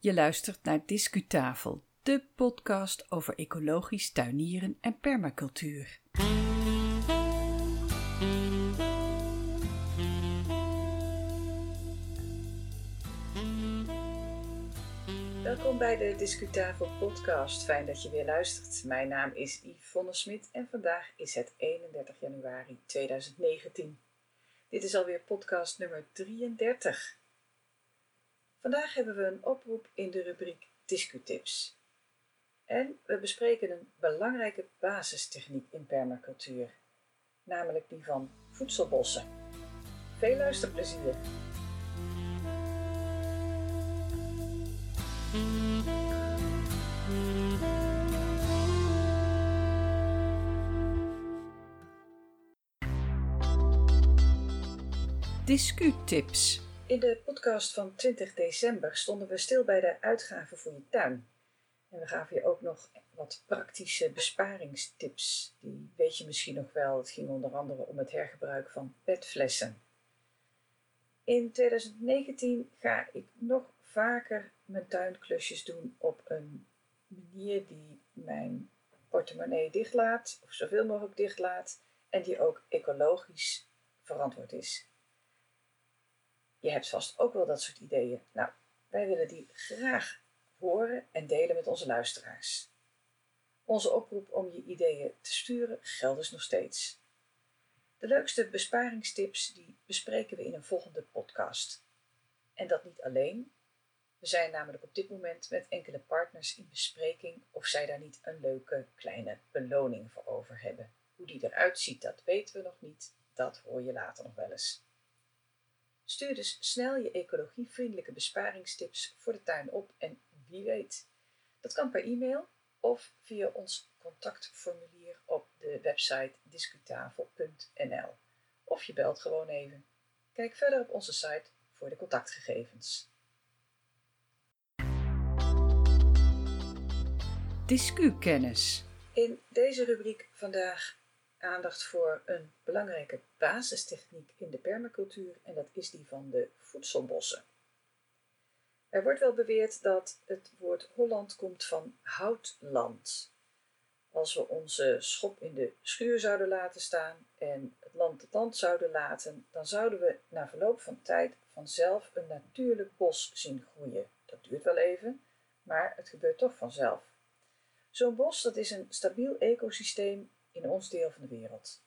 Je luistert naar Discutafel, de podcast over ecologisch tuinieren en permacultuur. Welkom bij de Discutafel podcast. Fijn dat je weer luistert. Mijn naam is Yvonne Smit en vandaag is het 31 januari 2019. Dit is alweer podcast nummer 33. Vandaag hebben we een oproep in de rubriek Discutips. En we bespreken een belangrijke basistechniek in permacultuur, namelijk die van voedselbossen. Veel luisterplezier! Discutips. In de podcast van 20 december stonden we stil bij de uitgaven voor je tuin. En we gaven je ook nog wat praktische besparingstips. Die weet je misschien nog wel. Het ging onder andere om het hergebruik van petflessen. In 2019 ga ik nog vaker mijn tuinklusjes doen op een manier die mijn portemonnee dichtlaat, of zoveel mogelijk dichtlaat, en die ook ecologisch verantwoord is. Je hebt vast ook wel dat soort ideeën. Nou, wij willen die graag horen en delen met onze luisteraars. Onze oproep om je ideeën te sturen geldt dus nog steeds. De leukste besparingstips die bespreken we in een volgende podcast. En dat niet alleen. We zijn namelijk op dit moment met enkele partners in bespreking of zij daar niet een leuke kleine beloning voor over hebben. Hoe die eruit ziet, dat weten we nog niet. Dat hoor je later nog wel eens. Stuur dus snel je ecologievriendelijke besparingstips voor de tuin op en wie weet. Dat kan per e-mail of via ons contactformulier op de website discutafel.nl. Of je belt gewoon even. Kijk verder op onze site voor de contactgegevens. Discukennis. In deze rubriek vandaag aandacht voor een belangrijke basistechniek in de permacultuur en dat is die van de voedselbossen. Er wordt wel beweerd dat het woord Holland komt van houtland. Als we onze schop in de schuur zouden laten staan en het land het land zouden laten, dan zouden we na verloop van tijd vanzelf een natuurlijk bos zien groeien. Dat duurt wel even, maar het gebeurt toch vanzelf. Zo'n bos dat is een stabiel ecosysteem in ons deel van de wereld.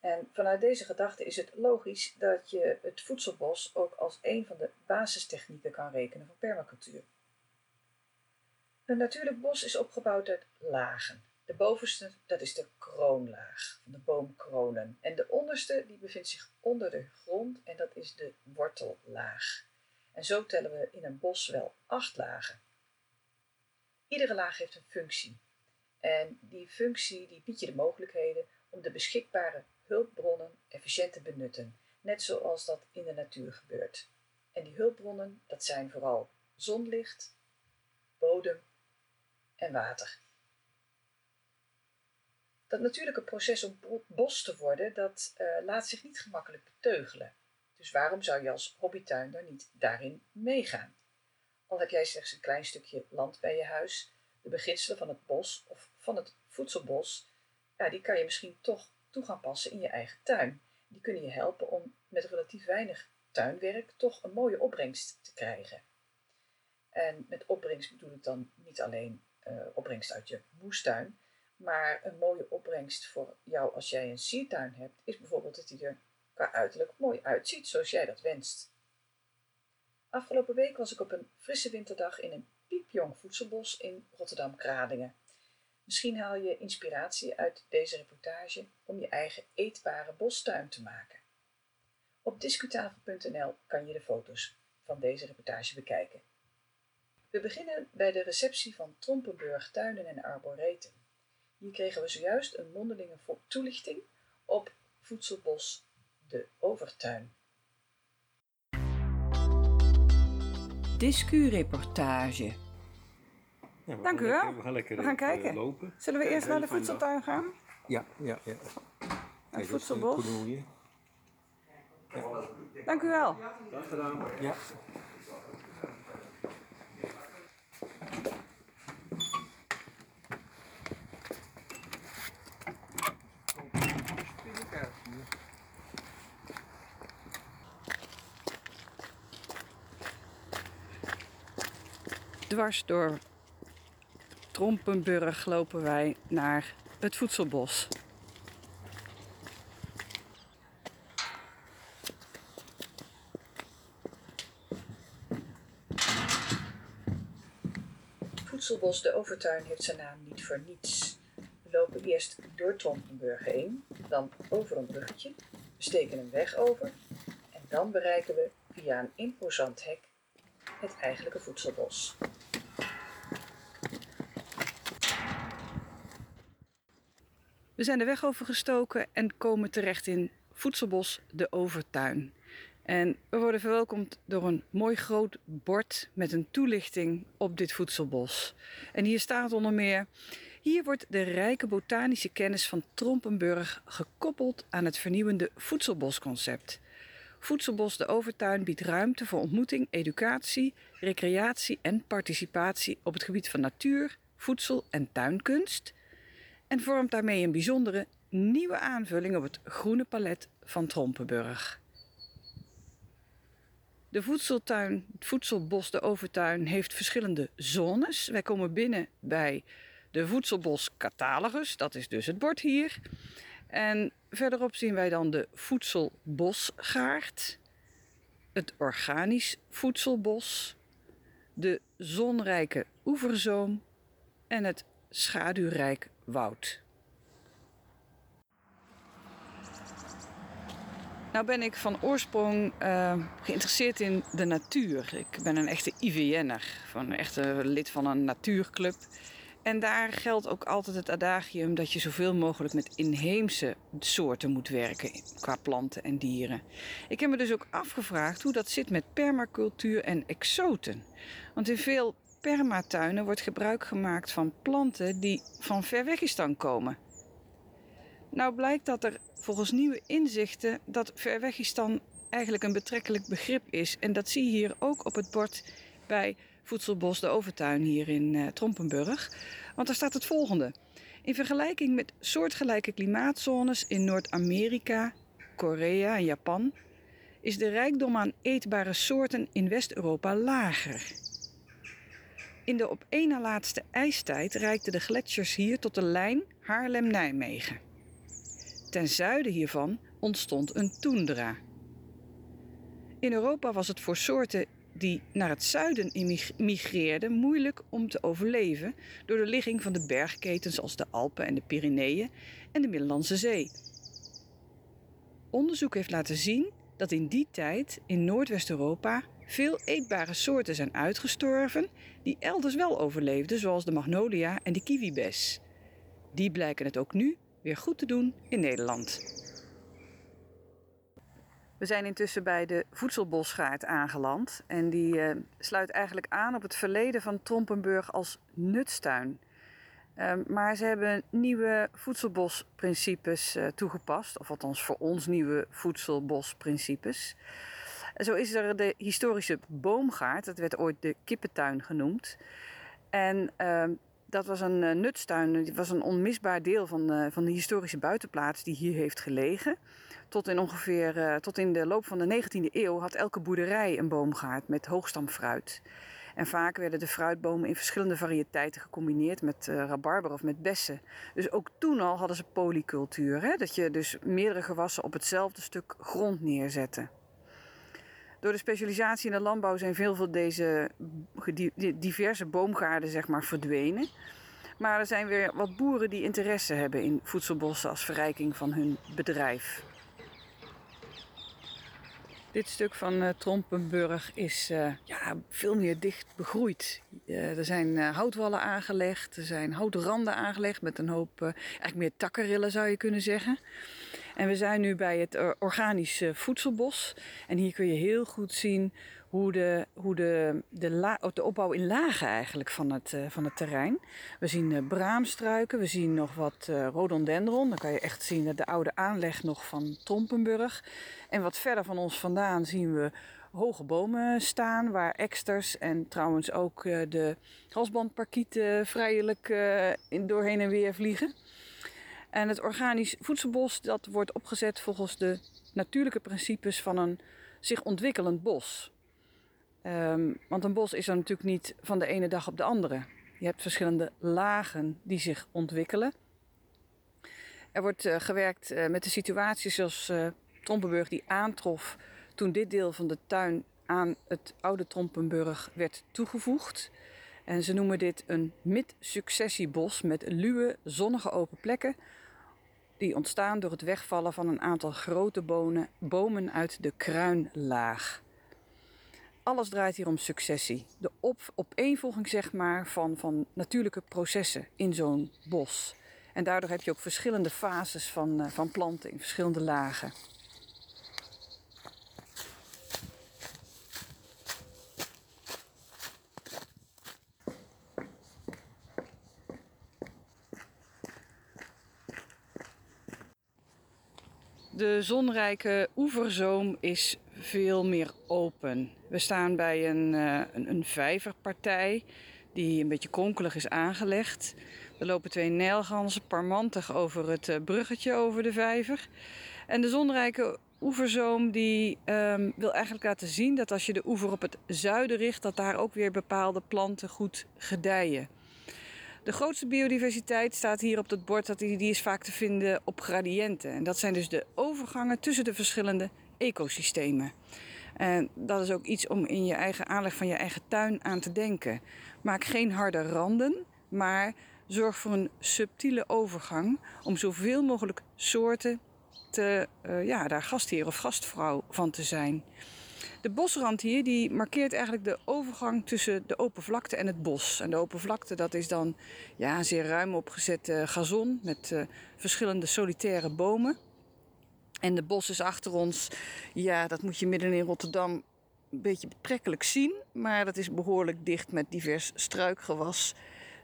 En vanuit deze gedachte is het logisch dat je het voedselbos ook als een van de basistechnieken kan rekenen van permacultuur. Een natuurlijk bos is opgebouwd uit lagen. De bovenste, dat is de kroonlaag van de boomkronen. En de onderste, die bevindt zich onder de grond en dat is de wortellaag. En zo tellen we in een bos wel acht lagen. Iedere laag heeft een functie. En die functie die biedt je de mogelijkheden om de beschikbare hulpbronnen efficiënt te benutten, net zoals dat in de natuur gebeurt. En die hulpbronnen, dat zijn vooral zonlicht, bodem en water. Dat natuurlijke proces om bos te worden, dat uh, laat zich niet gemakkelijk beteugelen. Dus waarom zou je als hobbytuinder niet daarin meegaan? Al heb jij slechts een klein stukje land bij je huis, de beginselen van het bos of van het voedselbos, ja, die kan je misschien toch toe gaan passen in je eigen tuin. Die kunnen je helpen om met relatief weinig tuinwerk toch een mooie opbrengst te krijgen. En met opbrengst bedoel ik dan niet alleen uh, opbrengst uit je moestuin, maar een mooie opbrengst voor jou als jij een siertuin hebt, is bijvoorbeeld dat die er qua uiterlijk mooi uitziet zoals jij dat wenst. Afgelopen week was ik op een frisse winterdag in een piepjong voedselbos in Rotterdam-Kralingen. Misschien haal je inspiratie uit deze reportage om je eigen eetbare bostuin te maken. Op discutafel.nl kan je de foto's van deze reportage bekijken. We beginnen bij de receptie van Trompenburg Tuinen en Arboreten. Hier kregen we zojuist een mondelinge toelichting op voedselbos De Overtuin. Discureportage. Dank u wel. We gaan kijken. Zullen we eerst naar de voedseltuin gaan? Ja, ja, ja. Het voedselbos. Ja. Dank u wel. Graag gedaan. Ja. Dwars door Trompenburg lopen wij naar het voedselbos. Voedselbos de Overtuin heeft zijn naam niet voor niets. We lopen eerst door Trompenburg heen, dan over een bruggetje, we steken een weg over en dan bereiken we via een imposant hek het eigenlijke voedselbos. We zijn de weg overgestoken en komen terecht in Voedselbos de Overtuin. En we worden verwelkomd door een mooi groot bord met een toelichting op dit voedselbos. En hier staat onder meer: Hier wordt de rijke botanische kennis van Trompenburg gekoppeld aan het vernieuwende voedselbosconcept. Voedselbos de Overtuin biedt ruimte voor ontmoeting, educatie, recreatie en participatie op het gebied van natuur, voedsel en tuinkunst. En vormt daarmee een bijzondere nieuwe aanvulling op het groene palet van Trompenburg. De voedseltuin, het voedselbos de Overtuin, heeft verschillende zones. Wij komen binnen bij de voedselbos catalogus, dat is dus het bord hier. En verderop zien wij dan de voedselbosgaard, het organisch voedselbos, de zonrijke oeverzoom en het schaduwrijk woud. Nou ben ik van oorsprong uh, geïnteresseerd in de natuur. Ik ben een echte IVN'er, een echte lid van een natuurclub. En daar geldt ook altijd het adagium dat je zoveel mogelijk met inheemse soorten moet werken qua planten en dieren. Ik heb me dus ook afgevraagd hoe dat zit met permacultuur en exoten. Want in veel permatuinen wordt gebruik gemaakt van planten die van Verwegistan komen. Nou blijkt dat er volgens nieuwe inzichten dat Verwegistan eigenlijk een betrekkelijk begrip is. En dat zie je hier ook op het bord bij Voedselbos de Overtuin hier in uh, Trompenburg. Want daar staat het volgende. In vergelijking met soortgelijke klimaatzones in Noord-Amerika, Korea en Japan is de rijkdom aan eetbare soorten in West-Europa lager. In de op één na laatste ijstijd reikten de gletsjers hier tot de lijn Haarlem-Nijmegen. Ten zuiden hiervan ontstond een toendra. In Europa was het voor soorten die naar het zuiden migreerden moeilijk om te overleven door de ligging van de bergketens als de Alpen en de Pyreneeën en de Middellandse Zee. Onderzoek heeft laten zien dat in die tijd in Noordwest-Europa veel eetbare soorten zijn uitgestorven die elders wel overleefden, zoals de magnolia en de kiwibes. Die blijken het ook nu weer goed te doen in Nederland. We zijn intussen bij de voedselbosgaard aangeland en die uh, sluit eigenlijk aan op het verleden van Trompenburg als nutstuin. Uh, maar ze hebben nieuwe voedselbosprincipes uh, toegepast, of althans voor ons nieuwe voedselbosprincipes. Zo is er de historische boomgaard, dat werd ooit de kippentuin genoemd. En ehm, dat was een uh, nutstuin. Het was een onmisbaar deel van, uh, van de historische buitenplaats die hier heeft gelegen. Tot in ongeveer uh, tot in de loop van de 19e eeuw had elke boerderij een boomgaard met hoogstamfruit. En vaak werden de fruitbomen in verschillende variëteiten gecombineerd met rabarber of met bessen. Dus ook toen al hadden ze polycultuur. Hè? Dat je dus meerdere gewassen op hetzelfde stuk grond neerzette. Door de specialisatie in de landbouw zijn veel van deze diverse boomgaarden zeg maar, verdwenen. Maar er zijn weer wat boeren die interesse hebben in voedselbossen als verrijking van hun bedrijf. Dit stuk van uh, Trompenburg is uh, ja, veel meer dicht begroeid. Uh, er zijn houtwallen aangelegd, er zijn houtranden aangelegd met een hoop, eigenlijk meer takkenrillen zou je kunnen zeggen. En we zijn nu bij het organische voedselbos. En hier kun je heel goed zien hoe de, hoe de, de, la, de opbouw in lagen eigenlijk van het, van het terrein. We zien braamstruiken, we zien nog wat rhododendron. Dan kan je echt zien de oude aanleg nog van Trompenburg. En wat verder van ons vandaan zien we hoge bomen staan, waar eksters en trouwens ook de halsbandparkieten vrijelijk doorheen en weer vliegen. En het organisch voedselbos dat wordt opgezet volgens de natuurlijke principes van een zich ontwikkelend bos. Ehm, want een bos is er natuurlijk niet van de ene dag op de andere. Je hebt verschillende lagen die zich ontwikkelen. Er wordt uh, gewerkt uh, met de situatie zoals uh, Trompenburg die aantrof toen dit deel van de tuin aan het oude Trompenburg werd toegevoegd. En ze noemen dit een mid-successiebos met luwe, zonnige open plekken. Die ontstaan door het wegvallen van een aantal grote bonen, bomen uit de kruinlaag. Alles draait hier om successie. De op, opeenvolging zeg maar, van, van natuurlijke processen in zo'n bos. En daardoor heb je ook verschillende fases van, uh, van planten in verschillende lagen. De zonrijke oeverzoom is veel meer open. We staan bij een, uh, een, een vijverpartij die een beetje kronkelig is aangelegd. Er lopen twee nijlganzen parmantig over het uh, bruggetje over de vijver. En de zonrijke oeverzoom die um, wil eigenlijk laten zien dat als je de oever op het zuiden richt, dat daar ook weer bepaalde planten goed gedijen. De grootste biodiversiteit staat hier op het bord, dat die, die is vaak te vinden op gradiënten. En dat zijn dus de overgangen tussen de verschillende ecosystemen. En dat is ook iets om in je eigen aanleg van je eigen tuin aan te denken. Maak geen harde randen, maar zorg voor een subtiele overgang om zoveel mogelijk soorten te, uh, ja, daar gastheer of gastvrouw van te zijn. De bosrand hier die markeert eigenlijk de overgang tussen de open vlakte en het bos. En de open vlakte dat is dan ja, een zeer ruim opgezet gazon met uh, verschillende solitaire bomen. En de bos is achter ons. Ja, dat moet je midden in Rotterdam een beetje betrekkelijk zien. Maar dat is behoorlijk dicht met divers struikgewas.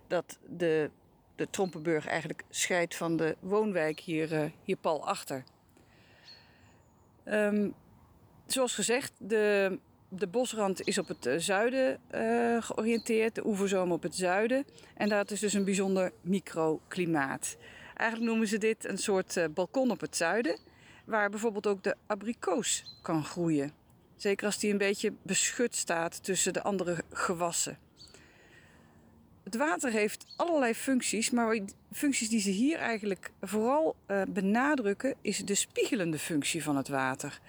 Dat de, de Trompenburg eigenlijk scheidt van de woonwijk hier, uh, hier pal achter. Um, zoals gezegd, de, de bosrand is op het zuiden uh, georiënteerd. De oeverzoom op het zuiden. En dat is dus een bijzonder microklimaat. Eigenlijk noemen ze dit een soort uh, balkon op het zuiden waar bijvoorbeeld ook de abrikoos kan groeien. Zeker als die een beetje beschut staat tussen de andere gewassen. Het water heeft allerlei functies, maar functies die ze hier eigenlijk vooral benadrukken is de spiegelende functie van het water.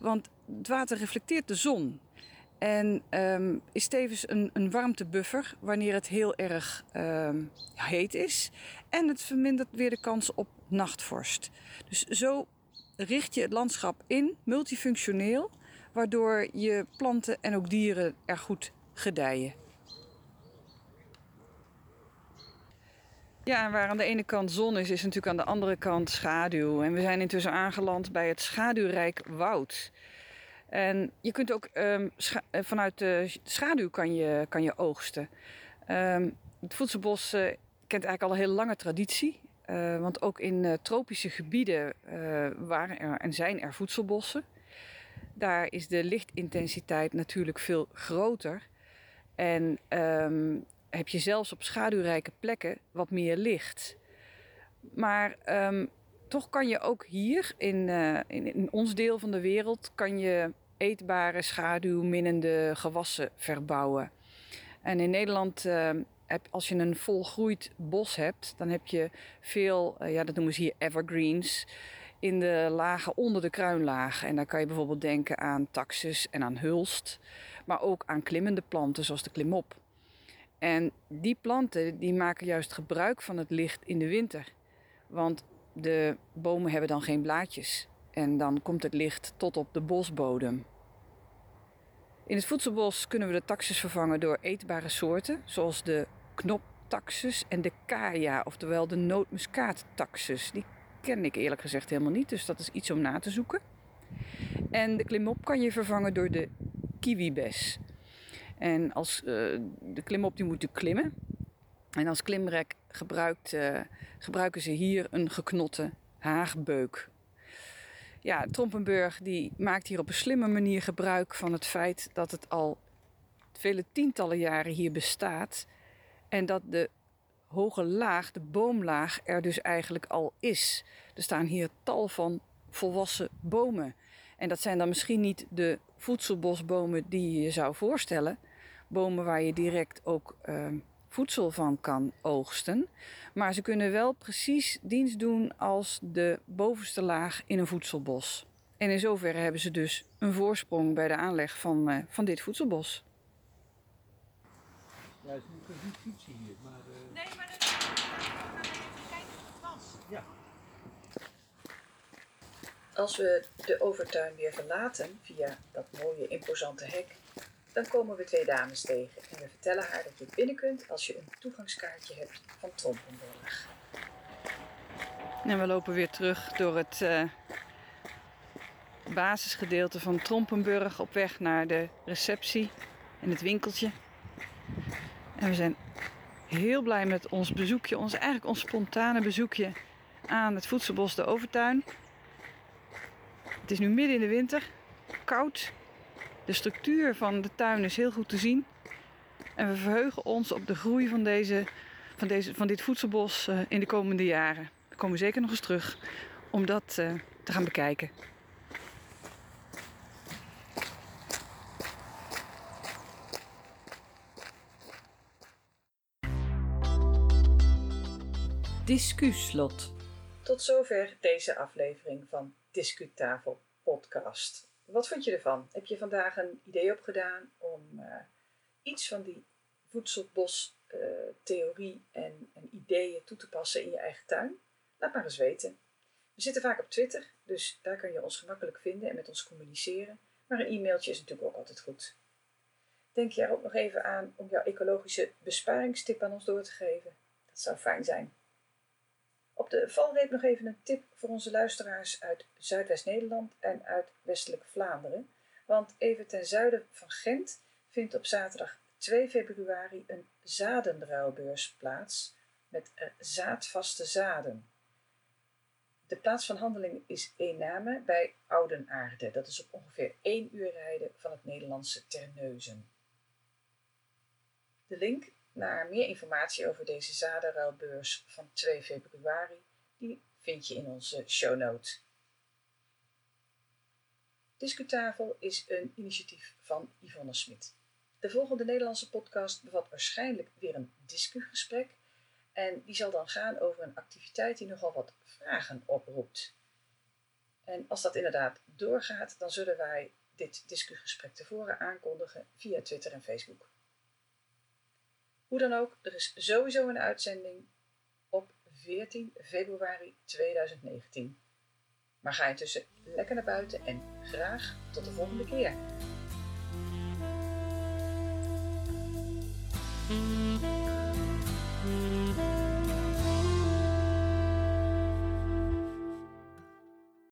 Want het water reflecteert de zon en um, is tevens een, een, warmtebuffer wanneer het heel erg um, heet is. En het vermindert weer de kans op nachtvorst. Dus zo richt je het landschap in, multifunctioneel, waardoor je planten en ook dieren er goed gedijen. Ja, en waar aan de ene kant zon is, is natuurlijk aan de andere kant schaduw. En we zijn intussen aangeland bij het schaduwrijk woud. En je kunt ook um, vanuit de schaduw kan je, kan je oogsten. Um, het voedselbos uh, kent eigenlijk al een hele lange traditie. Uh, want ook in tropische gebieden waren er en zijn er voedselbossen. Daar is de lichtintensiteit natuurlijk veel groter. En um, heb je zelfs op schaduwrijke plekken wat meer licht. Maar toch kan je ook hier in, in, in, ons deel van de wereld kan je eetbare schaduwminnende gewassen verbouwen. En in Nederland ehm, als je een volgroeid bos hebt, dan heb je veel, uh, ja, dat noemen ze hier evergreens, in de lagen onder de kruinlaag. En daar kan je bijvoorbeeld denken aan taxus en aan hulst, maar ook aan klimmende planten zoals de klimop. En die planten die maken juist gebruik van het licht in de winter. Want de bomen hebben dan geen blaadjes. En dan komt het licht tot op de bosbodem. In het voedselbos kunnen we de taxus vervangen door eetbare soorten, zoals de knoptaxus en de kaya, oftewel de nootmuskaattaxus. Die ken ik eerlijk gezegd helemaal niet, dus dat is iets om na te zoeken. En de klimop kan je vervangen door de kiwibes. En als, uh, de klimop die moet klimmen. En als klimrek gebruikt, uh, gebruiken ze hier een geknotte haagbeuk. Ja, Trompenburg die maakt hier op een slimme manier gebruik van het feit dat het al vele tientallen jaren hier bestaat. En dat de hoge laag, de boomlaag, er dus eigenlijk al is. Er staan hier tal van volwassen bomen. En dat zijn dan misschien niet de voedselbosbomen die je zou voorstellen. Bomen waar je direct ook uh, voedsel van kan oogsten. Maar ze kunnen wel precies dienst doen als de bovenste laag in een voedselbos. En in zoverre hebben ze dus een voorsprong bij de aanleg van, uh, van dit voedselbos. Ja, is nu geen fietsen hier, maar... Uh... Nee, maar gaan even kijken of het was. Ja. Als we de overtuin weer verlaten via dat mooie imposante hek, dan komen we twee dames tegen en we vertellen haar dat je binnen kunt als je een toegangskaartje hebt van Trompenborg. En we lopen weer terug door het uh, basisgedeelte van Trompenburg op weg naar de receptie en het winkeltje. En we zijn heel blij met ons bezoekje, ons, eigenlijk ons spontane bezoekje aan het voedselbos de Overtuin. Het is nu midden in de winter, koud. De structuur van de tuin is heel goed te zien. En we verheugen ons op de groei van, deze, van, deze, van dit voedselbos uh, in de komende jaren. We komen zeker nog eens terug om dat uh, te gaan bekijken. Discuslot. Tot zover deze aflevering van Discutafel podcast. Wat vond je ervan? Heb je vandaag een idee opgedaan om uh, iets van die voedselbos-theorie uh, en, en, ideeën toe te passen in je eigen tuin? Laat maar eens weten. We zitten vaak op Twitter, dus daar kan je ons gemakkelijk vinden en met ons communiceren. Maar een e-mailtje is natuurlijk ook altijd goed. Denk je er ook nog even aan om jouw ecologische besparingstip aan ons door te geven? Dat zou fijn zijn. Op de valreep nog even een tip voor onze luisteraars uit Zuidwest-Nederland en uit Westelijk Vlaanderen. Want even ten zuiden van Gent vindt op zaterdag 2 februari een zadenruilbeurs plaats met zaadvaste zaden. De plaats van handeling is Eename bij Oudenaarde. Dat is op ongeveer 1 uur rijden van het Nederlandse Terneuzen. De link naar meer informatie over deze zadenruilbeurs van 2 februari, die vind je in onze show notes. Discutafel is een initiatief van Yvonne Smit. De volgende Nederlandse podcast bevat waarschijnlijk weer een discugesprek en die zal dan gaan over een activiteit die nogal wat vragen oproept. En als dat inderdaad doorgaat, dan zullen wij dit discugesprek tevoren aankondigen via Twitter en Facebook. Hoe dan ook, er is sowieso een uitzending op 14 februari 2019. Maar ga intussen lekker naar buiten en graag tot de volgende keer.